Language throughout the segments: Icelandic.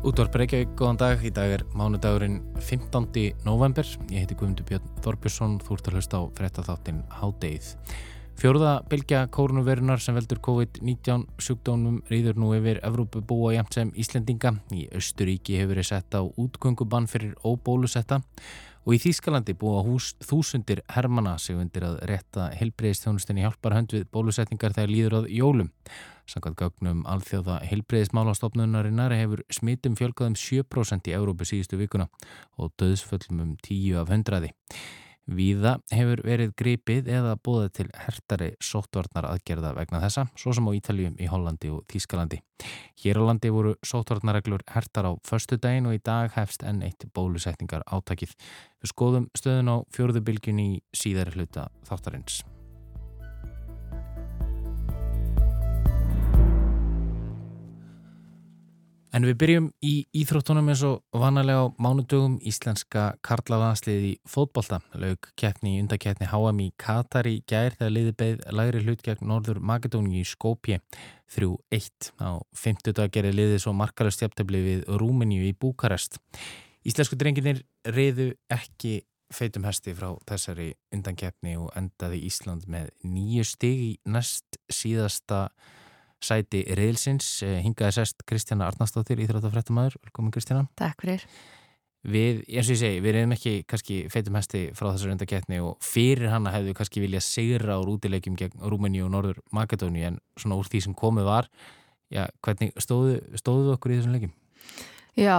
Útvarp Reykjavík, góðan dag. Í dag er mánudagurinn 15. november. Ég heiti Guðmundur Björn Þorbjörnsson. Þú ert að hlusta á frettatháttin Hádeið. Fjóruða bylgja kórnuverunar sem veldur COVID-19 sjúkdónum rýður nú yfir Evrópu búa jæmt sem Íslendinga. Í Östuríki hefur verið sett á útgöngubann fyrir óbólusetta og í Þýskalandi búa hús þúsundir hermana sig undir að rétta helbreyðistjónustinni hjálpar hönd við bólusetningar þegar líður að jólum. Sankað gögnum alþjóða helbreyðismálastofnunarinnar hefur smitum fjölgaðum 7% í Európu síðustu vikuna og döðsföllum um 10 af 100. Víða hefur verið gripið eða búið til hertari sóttvarnar aðgerða vegna þessa, svo sem á Ítaljum í Hollandi og Þískalandi. Hér á landi voru sóttvarnarreglur hertar á förstu daginn og í dag hefst enn eitt bólusetningar átakið. Við skoðum stöðun á fjóruðubilgjun í síðari hluta þáttarins. En við byrjum í Íþróttunum eins og vanalega á mánudögum íslenska karlavansliði í fótbolta. Laug keppni í undakeppni HM í Katar í gær þegar liði beð lagri hlut gegn Norður Makedóni í Skópje 3-1. Á 50 dag gerði liði svo markala stjæptefli við Rúmeníu í Búkarest. Íslensku drenginir reyðu ekki feitum hesti frá þessari undankeppni og endaði Ísland með nýju stig í næst síðasta sæti reilsins. Eh, hingaði sest Kristjana Arnarsdóttir, Íþrótafrættamæður. Velkomin Kristjana. Takk fyrir. Við, eins og ég segi, við reyðum ekki kannski feitum hesti frá þessar undakettni og fyrir hana hefðu kannski viljað segra á rútilegjum gegn Rúmeni og Norður Makedóni en svona úr því sem komið var, já, hvernig stóðu, stóðu okkur í þessum legjum? Já,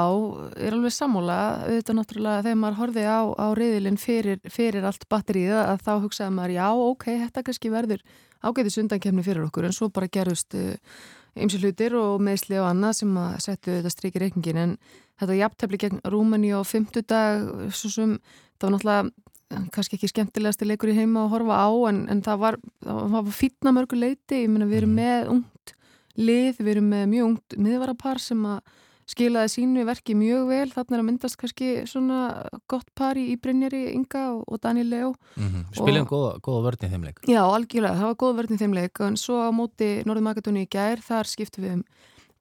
er alveg sammála, auðvitað náttúrulega þegar maður horfið á, á reyðilinn fyrir, fyrir allt batterið að þá hugsaði maður, já, ok, þetta kannski verður ágæðis undankefni fyrir okkur en svo bara gerust ymsi uh, hlutir og meðsli og annað sem að setja þetta strikið reikningin en þetta jafntefni gegn Rúmeni á fymtudag sem það var náttúrulega eh, kannski ekki skemmtilegast leikur í heima að horfa á en, en það var, var fítna mörgu leiti, ég meina við erum mhm. með ungt lið, við erum með mjög ungt miðvarapar sem að skilaði sínu verki mjög vel, er að myndast kannski svona gott pari í Brynjari Inga og, Daniel Leo mm -hmm. Spilum góða, góða vörðin í þeim leik. Já, algjörlega, það var góða vörðin í þeim leik. En svo á móti Norður Magadóni í gær þar skiptum við um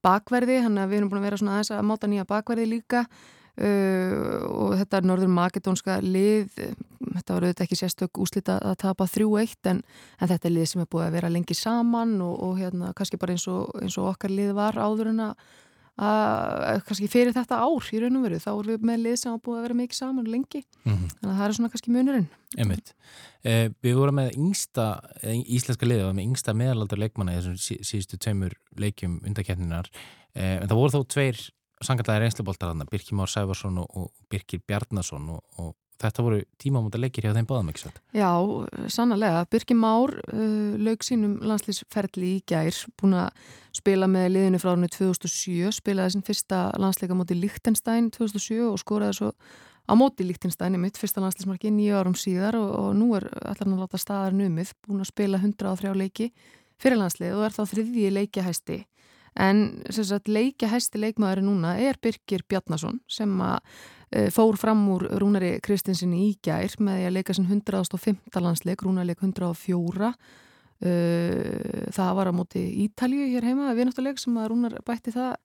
bakverði hann að við erum búin að vera svona aðeins að máta nýja bakverði líka. Uh, og þetta er Norður Magadónska lið þetta var auðvitað ekki sérstök úslita að tapa 3-1 en, en þetta er lið sem er búin að vera lengi saman og, og hérna kannski bara eins og, eins og okkar lið var áður en að að kannski fyrir þetta ár í raun og veru þá erum við með lið sem hafa búið að vera mikið saman lengi. Mm -hmm. þannig að það er svona kannski munurinn. Eh, Við vorum með yngsta eh, íslenska lið, við vorum með yngsta meðalaldur leikmanna í þessum sí, síðustu tveimur leikjum undakefninar eh, en það voru þó tveir sangarlega reynsluboltar Birkir Már Sæfarsson og, og Birkir Bjarnason og, og Þetta voru tímamóta leikir hjá þeim báðum, ekki svo? Já, sannlega. Birgir Már uh, laug sínum landslýsferðli í gær, búin að spila með liðinu frá árunni 2007, spilaði sin fyrsta landsleika móti Lichtenstein 2007 og skoraði svo á móti Lichtenstein í mitt, fyrsta landslýsmarki, nýju árum síðar og, og nú er allar hann að láta staðar numið, búin að spila 103 leiki fyrir landslið og er þá þriðji leikjahæsti. En leikjahæsti leikmaður núna er Birgir Bjarnason sem að fór fram úr Rúnari Kristinsinni í gær með að leika sin 105. landsleik, Rúnarleik 104 eh, það var á móti Ítalju hér heima, við náttúruleik sem að Rúnar bætti það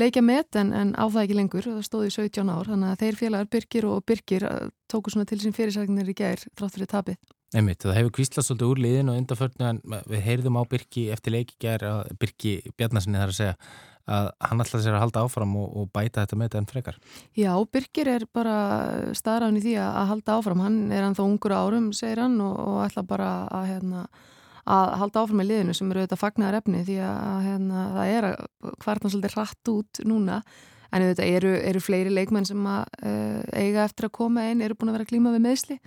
leikja met en, en á það ekki lengur, það stóði 17 ár þannig að þeir félagar Birgir og Birgir eh, tóku svona til sín fyrirsagnir í gær þrátt fyrir tapið. Einmitt, það hefur kvíslast svolítið úr liðin og undanförnu en við heyrðum á Birgi eftir leiki gær að Birgi Bjarnasinni þar að segja að hann ætla sér að halda áfram og, og bæta þetta með þetta enn frekar. Já, Birgir er bara staðræðin í því að halda áfram. Hann er hann þá ungur árum, segir hann, og, og ætla bara að, hérna, að halda áfram með liðinu sem eru auðvitað fagnar efni því að hérna, það er að hvernig svolítið rætt út núna. En auðvitað eru, eru fleiri leikmenn sem að uh, eiga eftir að koma einn, eru búin að vera klíma við meðsli.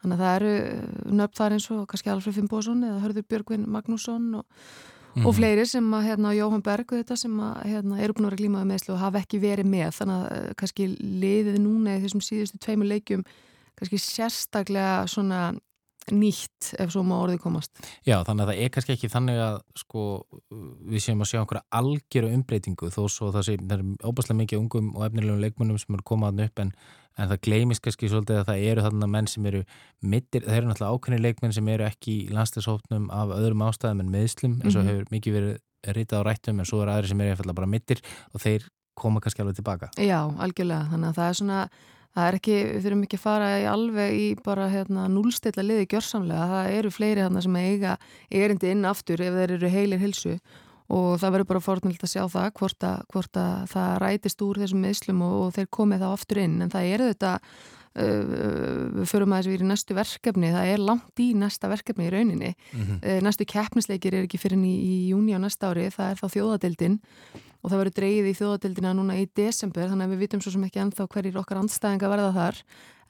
Þannig að það eru nöfn þar eins og kannski Alfred Fimboðsson eða Hörður Björgvin Magnússon og Mm -hmm. og fleiri sem að hérna, Jóhann Berg þetta, sem að hérna, eru búin að vera glímaði meðslu og hafa ekki verið með þannig að uh, kannski liðið núna í þessum síðustu tveimu leikjum kannski sérstaklega svona nýtt ef svo má orðið komast Já þannig að það er kannski ekki þannig að sko við séum að sjá einhverja algjöru umbreytingu þó svo það sé það er óbærslega mikið ungum og efnilegum leikmunum sem eru komaðan upp en en það gleimist kannski svolítið að það eru þarna menn sem eru mittir, það eru náttúrulega ákveðni leikmenn sem eru ekki í landstæðshópnum af öðrum ástæðum en meðslum eins og mm -hmm. hefur mikið verið rítið á rættum en svo eru aðri sem eru eftir bara mittir og þeir koma kannski alveg tilbaka. Já, algjörlega, þannig að það er svona það er ekki, við þurfum ekki að fara í alveg í bara hérna, núlstilla liði gjörsamlega, það eru fleiri hann sem eiga erindi inn aftur ef þeir eru heilir hilsu og það verður bara fornilt að sjá það hvort að, hvort að það rætist úr þessum meðslum og, og þeir komið þá aftur inn. En það er þetta uh, förum að þessu við í næstu verkefni. Það er langt í næsta verkefni í rauninni. Mm -hmm. uh, næstu keppnisleikir er ekki fyrir í, í júni á næsta ári, það er þá þjóðadeildin. Og það verður dreyið í þjóðadeildina núna í desember þannig að við vitum svo sem ekki ennþá hverjir okkar andstæðinga verða þar.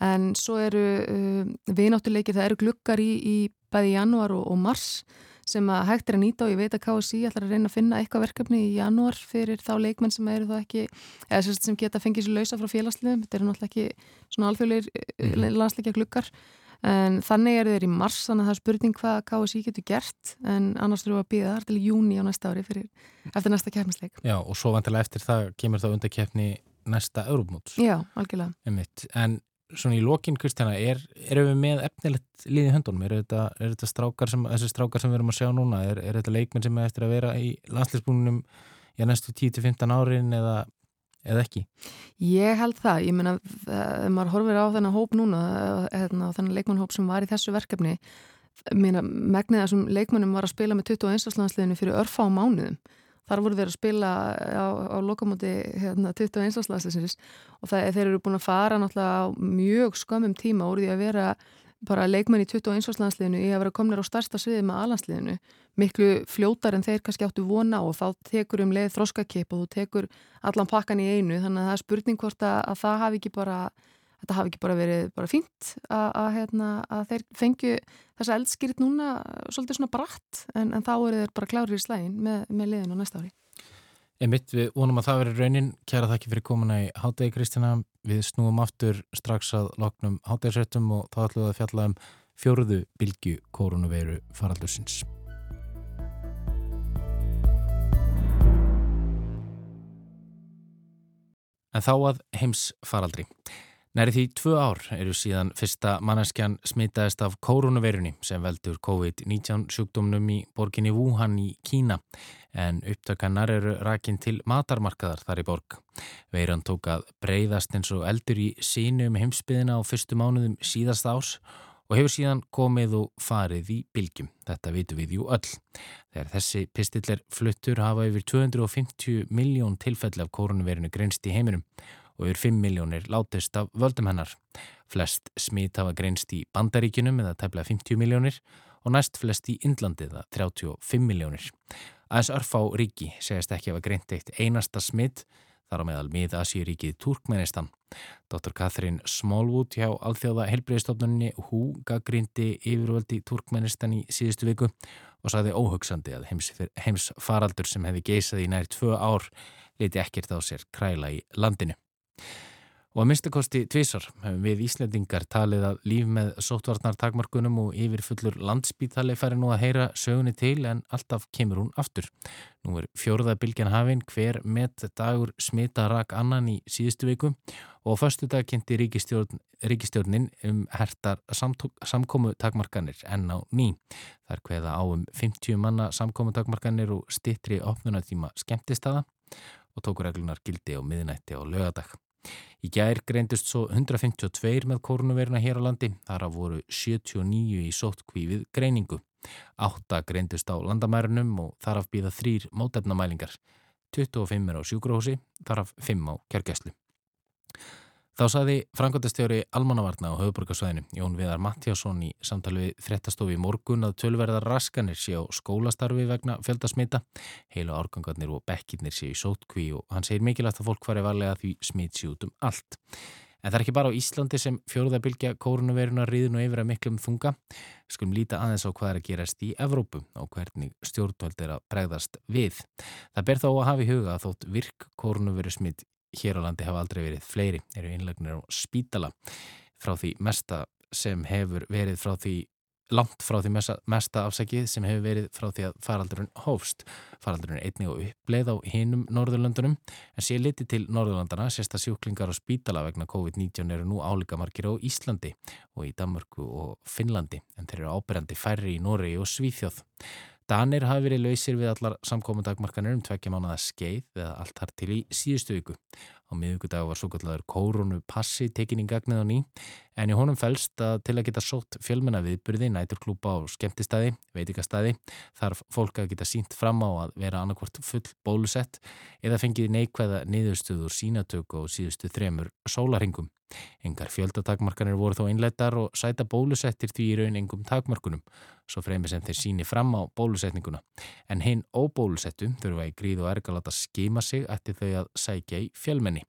En svo eru uh, vináttuleikir, það eru glukkar í, í bæði januar og, og mars sem að hægt er að nýta og ég veit að KSI ætlar að reyna að finna eitthvað verkefni í janúar fyrir þá leikmenn sem eru þá ekki eða sem geta fengið sér lausa frá félagsliðum. Þetta eru náttúrulega ekki svona alþjóðleir mm -hmm. landsleikja glukkar en þannig eru þeir í mars þannig að það er spurning hvað KSI getur gert. En annars þurfum við að býða þar til júni á næsta ári fyrir, eftir næsta keppnisleik. Já og svo vantilega eftir það kemur þá undir keppni næsta Európmóts Já, algjörlega. En svona í lokin, Kristjana, er, erum við með efnilegt líði höndunum? Er þetta, er þetta strákar sem, þessi strákar sem við erum að sjá núna, er, er þetta leikmenn sem er eftir að vera í landsleisbúnum í næstu 10-15 árin eða, eða ekki? Ég held það, ég meina, ef maður horfir á þennan hóp núna, hérna, þennan leikmannhóp sem var í þessu verkefni, megnið þessum leikmannum var að spila með 21. landsliðinu fyrir örfa á mánuðum þar voru þeir að spila á, á lokamóti hérna, 21. landslæsins og það, þeir eru búin að fara náttúrulega á mjög skömmum tíma úr því að vera bara leikmenn í 21. landsliðinu í að vera komnir á starsta sviði með aðlandsliðinu miklu fljótar en þeir kannski áttu vona og þá tekur um leið þróskakip og þú tekur allan pakkan í einu þannig að það er spurning hvort að, að það hafi ekki bara þetta hafi ekki bara verið bara fínt að, hérna, að þeir fengju þessa eldskýrit núna svolítið svona bratt en, en þá eru þeir bara klárir í slægin með, með liðin á næsta ári. Emmitt, við vonum að það veri raunin. Kjæra þakki fyrir komuna í Hátegi Kristina. Við snúum aftur strax að loknum Hátegisrættum og þá ætlum við að fjalla um fjóruðu bylgu koronaviru faraldursins. En þá að heims faraldri. Næri því tvö ár eru síðan fyrsta manneskjan smitaðist af koronavirunni sem veldur COVID-19 sjúkdómnum í borginni Wuhan í Kína en upptökannar eru rækinn til matarmarkaðar þar í borg. Veiran tók að breyðast eins og eldur í sínu um heimsbyðina á fyrstu mánuðum síðast ás og hefur síðan komið og farið í bylgjum. Þetta vitum við jú öll. Þegar þessi pistillir fluttur hafa yfir 250 miljón tilfelli af koronavirunni grenst í heiminum og yfir 5 miljónir látist af völdum hennar. Flest smít hafa greinst í Bandaríkinum eða tæplega 50 miljónir og næst flest í Indlandi eða 35 miljónir. Aðeins örfá ríki segist ekki hafa greint eitt einasta smít þar á meðal mið Asíuríkið Turkmenistan. Dr. Catherine Smallwood hjá Alþjóða helbriðstofnunni hú gaggrindi yfirvöldi Turkmenistan í síðustu viku og saði óhugsandi að heims, heims faraldur sem hefði geisað í nær tvö ár liti ekkert á sér kræla í landinu. Og að minnstakosti tvísar hefum við Íslandingar talið að líf með sótvarnar takmarkunum og yfir fullur landsbítali færi nú að heyra sögunni til en alltaf kemur hún aftur. Nú er fjórða bylgjan hafinn hver með dagur smita rak annan í síðustu viku og á förstu dag kynnti ríkistjórn, ríkistjórnin um hertar samkómu takmarkanir enn á ný. Það er hveða á um 50 manna samkómu takmarkanir og stittri opnunatíma skemmtistada og tóku reglunar gildi á miðnætti á lögadag. Í gær greindust svo 152 með koronaviruna hér á landi, þar af voru 79 í sóttkvífið greiningu. Átta greindust á landamærunum og þar af býða þrýr mótefnamælingar. 25 er á sjúgrósi, þar af 5 á kjörgæslu. Þá saði Frankóttastjóri Almannavarna á höfuborgarsvæðinu Jón Viðar Mattiásson í samtali við fréttastofi morgun að tölverðar raskanir sé á skólastarfi vegna fjöldasmita. Heila árgangarnir og bekkirnir sé í sótkví og hann segir mikilvægt að fólk fari varlega því smitsi út um allt. En það er ekki bara á Íslandi sem fjóruðabilgja kórunveruna riðin og yfir að miklum þunga. Skulum líta aðeins á hvað er að gerast í Evrópu og hvernig stjórnvöld er að bregðast við. Það ber þó að hafa í huga að þótt virk kórunveru smitt hér á landi hafa aldrei verið fleiri, eru innlegnir á spítala frá því mesta sem hefur verið frá því langt frá því mesta, mesta afsækið sem hefur verið frá því að faraldurinn hófst. Faraldurinn er einnig og uppleið á hinum Norðurlöndunum en sé liti til Norðurlandana sérst að sjúklingar á spítala vegna COVID-19 eru nú álíka margir á Íslandi og í Danmörku og Finnlandi en þeir eru ábyrjandi færri í Nóri og Svíþjóð. Danir hafi verið lausir við allar samkómundagmarkanir um tvekja mánuða skeið eða allt þar til í síðustu viku. Á miðugudag var svo kallar kórunu passi tekinni gagnið á ný en í honum fælst að til að geta sótt fjölmenna viðburði, næturklúpa og skemmtistæði, veitikastæði þarf fólk að geta sínt fram á að vera annarkvort full bólusett eða fengið neikvæða niðurstöður sínatöku og síðustu þremur sólaringum. Engar fjöldatakmarkanir voru þó einleitar og sæta bólusettir því í raun engum takmarkunum, svo fremi sem þeir síni fram á bólusetninguna. En hinn óbólusettum þurfa í gríð og ergal að skima sig eftir þau að sækja í fjölmenni.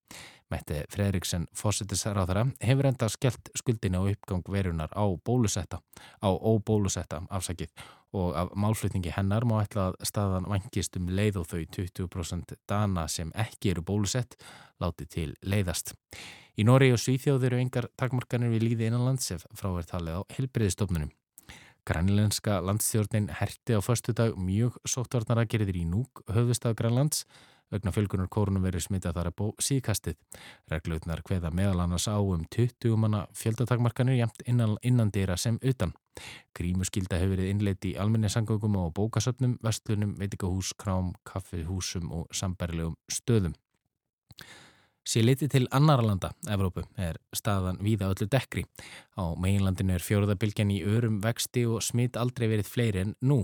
Mætti Fredriksson fósittisráðara hefur enda skellt skuldina og uppgang verunar á bólusetta, á óbólusetta afsakið og af málflutningi hennar má ætla að staðan vangist um leið og þau 20% dana sem ekki eru bólusett láti til leiðast. Í Nóri og Svíþjóð eru engar takmarkanir við líði innanlands ef fráverð talið á helbriðistofnunum. Grænlenska landstjórnin herti á förstu dag mjög sóttvarnara gerðir í núk höfustaf Grænlands vegna fölgunar kórnum verið smitað þar að bó síðkastið. Reglautnar hveða meðal annars á um 20 manna fjöldatakmarkanir jæmt innan, innan dýra sem utan. Grímuskylda hefur verið innleitt í almenningssangöngum og bókasöpnum, vestlunum, veitikahús, krám, kaffihúsum og sambærilegum stöðum. Sér litið til annara landa, Evrópu, er staðan víða öllu dekkri. Á meginlandinu er fjóruðabilgjan í örum vexti og smitt aldrei verið fleiri en nú.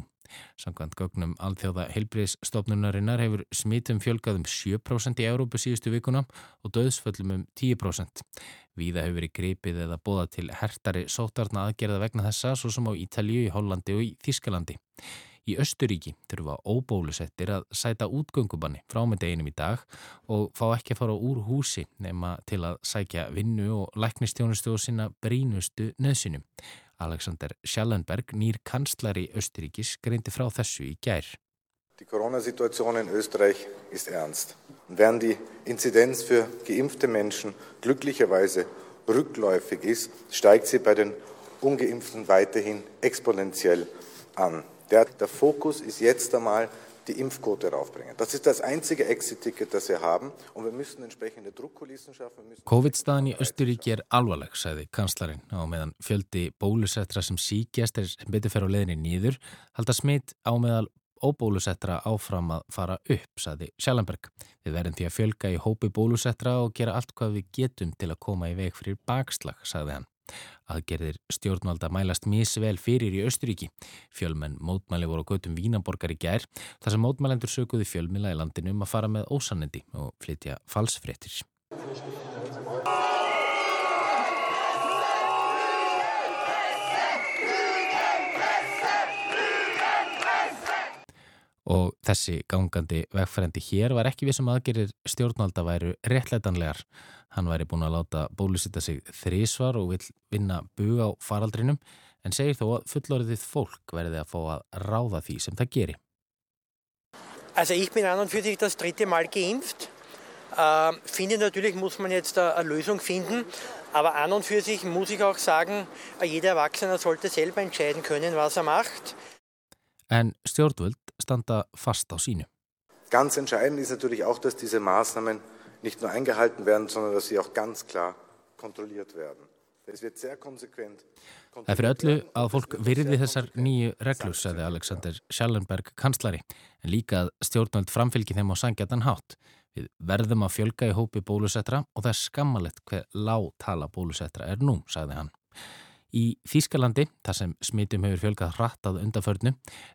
Samkvæmt gögnum alþjóða heilbriðsstofnunarinnar hefur smittum fjölgað um 7% í Evrópu síðustu vikuna og döðsföllum um 10%. Víða hefur verið gripið eða bóða til hertari sótarna aðgerða vegna þessa svo sem á Ítalju, í Hollandi og í Þískalandi. Í Östuríki þurfa óbólusettir að sæta útgöngubanni frá með deginum í dag og fá ekki að fara úr húsi nema til að sækja vinnu og læknistjónustu og sinna brínustu nöðsynum. Alexander Schallenberg, nýr kanslari Östuríkis, greindi frá þessu í gær. Die Corona-Situation in Österreich ist ernst. Während die Inzidenz für geimpfte Menschen glücklicherweise rückläufig ist, steigt sie bei den ungeimpften weiterhin exponentiell an. Der, der Fokus ist jetzt einmal die Impfquote raufbringen. Das ist das einzige Exit-Ticket, das wir haben und wir müssen entsprechende Druckkulissen schaffen. COVID-staðan í Östuríki er alvarleg, sagði kanslarinn á meðan fjöldi bólusettra sem síkjast er betur fer á leðinni nýður, halda smitt á meðal óbólusettra áfram að fara upp, sagði Sjallenberg. Við verðum því að fjölga í hópi bólusettra og gera allt hvað við getum til að koma í veg fyrir bakslag, sagði hann. Aðgerðir stjórnvalda mælast mísvel fyrir í Östuríki. Fjölmenn mótmæli voru á götum Vínaborgar í gær þar sem mótmælendur sökuði fjölmila í landinu um að fara með ósannendi og flytja falsfrettir. Og þessi gangandi vegfærendi hér var ekki við sem aðgerir stjórnvalda væru réttleitanlegar. Hann væri búin að láta bólusita sig þrísvar og vil vinna bug á faraldrinum en segir þó að fullorðið fólk verði að fá að ráða því sem það geri. Also ich bin an und für sich das dritte Mal geimpft. Äh, finde natürlich muss man jetzt eine Lösung finden, aber an und für sich muss ich auch sagen, jeder Erwachsene sollte selber entscheiden können, was er macht. En stjórnvöld standa fast á sínu. Ganz entscheidend ist natürlich auch, dass diese Maßnahmen nicht nur eingehalten werden, sondern dass sie auch ganz klar kontrolliert werden. Það er fyrir öllu að fólk virði þessar nýju reglur, sagði Alexander Schallenberg kanslari, en líka að stjórnvöld framfylgi þeim á sangjatan hátt. Við verðum að fjölga í hópi bólusettra og það er skammalett hver lág tala bólusettra er nú, sagði hann. Í Þýskalandi, þar sem smitum hefur fjölgað hrattað undanförnu,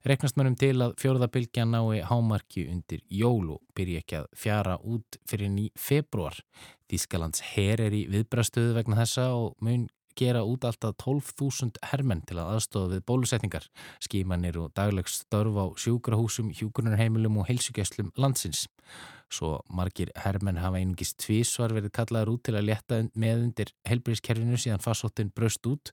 reknast mörgum til að fjóruðabilgja nái hámarki undir jól og byrja ekki að fjara út fyrir ný februar. Þýskalands her er í viðbrastöðu vegna þessa og mun gera út alltaf 12.000 hermenn til að aðstofa við bólusetningar, skímanir og daglegs störf á sjúkrahúsum, hjúgrunarheimilum og heilsugjastlum landsins. Svo margir hermenn hafa einungist tvísvar verið kallaður út til að leta með undir helbriðskerfinu síðan farsóttin braust út.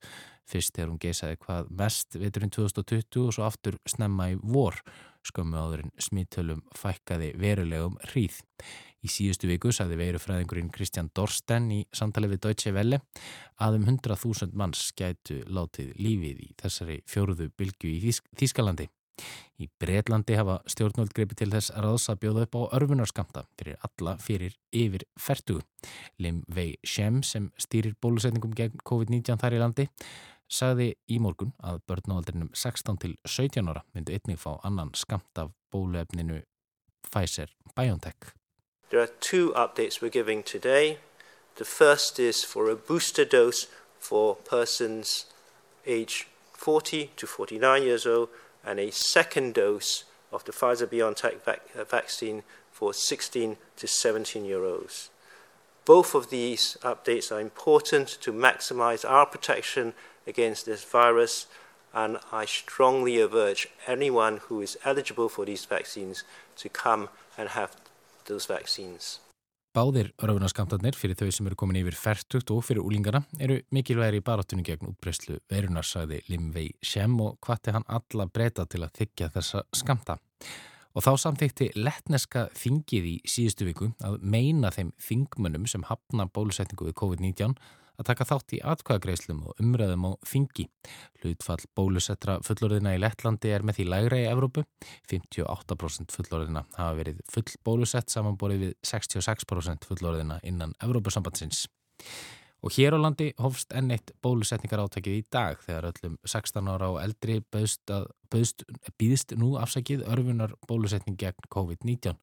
Fyrst þegar hún geysaði hvað mest veturinn 2020 og svo aftur snemma í vor. Skömmu áðurinn smittölum fækkaði verulegum hríð. Í síðustu viku saði veirufræðingurinn Kristján Dorsten í samtali við Deutsche Welle að um 100.000 manns gætu látið lífið í þessari fjóruðu bylgu í Þískalandi. Í Breitlandi hafa stjórnvöld greipi til þess ráðs að bjóða upp á örfunarskamta fyrir alla fyrir yfir ferdu. Lim Vei Shem sem stýrir bólusetningum gegn COVID-19 þar í landi sagði í morgun að börn á aldrinum 16 til 17 ára myndu einnig fá annan skamt af bóluefninu Pfizer-BioNTech. There are two updates we're giving today. The first is for a booster dose for persons aged 40 to 49 years old and a second dose of the Pfizer-BioNTech vac uh, vaccine for 16 to 17 year olds. Both of these updates are important to maximize our protection against this virus, and I strongly urge anyone who is eligible for these vaccines to come and have those vaccines. Báðir raunarskamtarnir fyrir þau sem eru komin yfir færtugt og fyrir úlingana eru mikilvægir í barátunni gegn útbreyslu verunar, sagði Limvei Sjem og hvati hann alla breyta til að þykja þessa skamta. Og þá samþykti letneska þingið í síðustu viku að meina þeim þingmönnum sem hafna bólusetningu við COVID-19 að taka þátt í atkvæðagreislum og umræðum á þingi. Hlutfall bólusettra fullorðina í Lettlandi er með því lægra í Evrópu. 58% fullorðina hafa verið full bólusett samanborið við 66% fullorðina innan Evrópusambandsins. Og hér á landi hófst enn eitt bólusetningar átækið í dag þegar öllum 16 ára og eldri bauðst, bauðst, býðst nú afsakið örfunar bólusetning gegn COVID-19.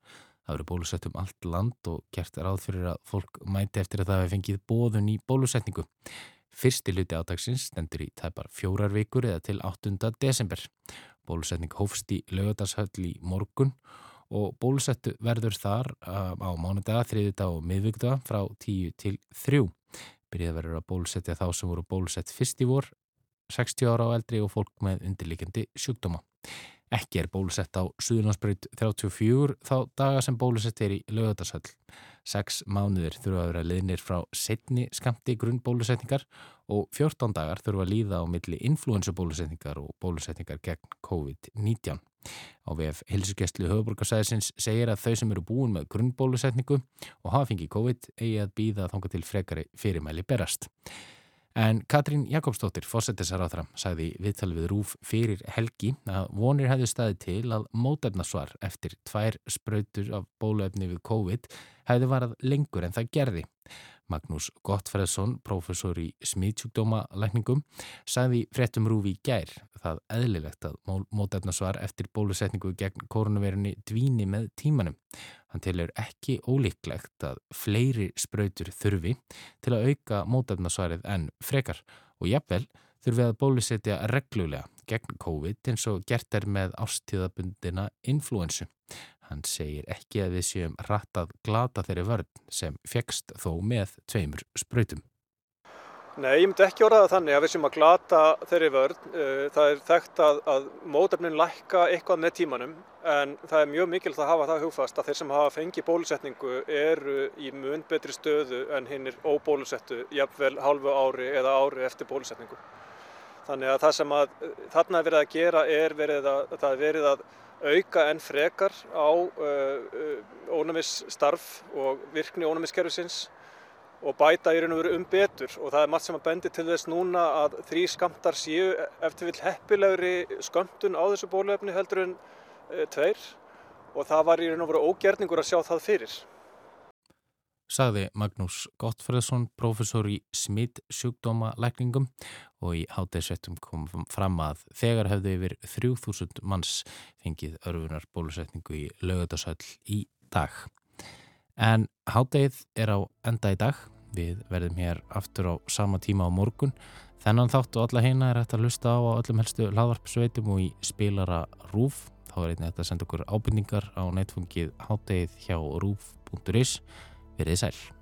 Það eru bólusett um allt land og gert ráð fyrir að fólk mæti eftir að það hefði fengið bóðun í bólusetningu. Fyrsti luti átagsins stendur í tæpar fjórar vikur eða til 8. desember. Bólusetning hófst í lögadagshöll í morgun og bólusettu verður þar uh, á mánudaga, þriðudag og miðvíkdaga frá 10 til 3. Byrjað verður að bólusetja þá sem voru bólusett fyrst í vor, 60 ára á eldri og fólk með undirlikandi sjúkdóma. Ekki er bólusett á Suðurlandsbreyt 34 þá daga sem bólusett er í lögadagsöll. Seks mánuðir þurfa að vera liðnir frá setni skamti grunnbólusetningar og 14 dagar þurfa að líða á milli influensubólusetningar og bólusetningar gegn COVID-19. Á VF Hilsugestlu höfuborgarsæðisins segir að þau sem eru búin með grunnbólusetningu og hafa fengið COVID eigi að býða þanga til frekari fyrirmæli berast. En Katrín Jakobsdóttir, fósettisaráþra, sagði viðtalið við Rúf fyrir helgi að vonir hefðu staði til að mótefnasvar eftir tvær spröytur af bóluefni við COVID hefðu varað lengur en það gerði. Magnús Gottfredsson, professor í smíðsjúkdóma lækningum, sagði fréttum Rúfi í gær það eðlilegt að mótefnasvar eftir bólusetningu gegn koronavirunni dvíni með tímanum. Hann telur ekki ólíklegt að fleiri spröytur þurfi til að auka mótefnasvarið en frekar og jafnvel þurfi að bólusetja reglulega gegn COVID eins og gert er með ástíðabundina influensu. Hann segir ekki að við séum rattað glata þeirri vörð sem fegst þó með tveimur spröytum. Nei, ég myndi ekki orðaða þannig að við séum að glata þeirri vörð. Það er þekkt að, að mótefnin lækka eitthvað með tímanum en það er mjög mikilvægt að hafa það hugfast að þeir sem hafa fengið bólusetningu eru í mun betri stöðu en hinn er óbólusettu jafnvel halvu ári eða ári eftir bólusetningu. Þannig að það sem að þarna er verið að gera er verið að, það að auka enn frekar á uh, uh, ónæmisstarf og virkni ónæmisskerfisins og bæta í raun og veru um betur og það er margt sem að bendi til þess núna að þrý skamtar séu eftir vil heppilegri skamtun á þessu bóluefni heldur en e, tveir og það var í raun og veru ógerningur að sjá það fyrir. Sagði Magnús Gottfredsson, professor í smitt sjúkdóma lækningum og í hátæðsettum kom fram að þegar hefðu yfir 3000 manns fengið örfunar bólusetningu í lögutarsöll í dag. En háttegið er á enda í dag. Við verðum hér aftur á sama tíma á morgun. Þennan þátt og alla heina er hægt að lusta á öllum helstu hlaðvarpsveitum og í spilara RÚF. Þá er einnig að senda okkur ábyrningar á netfungið háttegið hjá rúf.is. It is. sæl.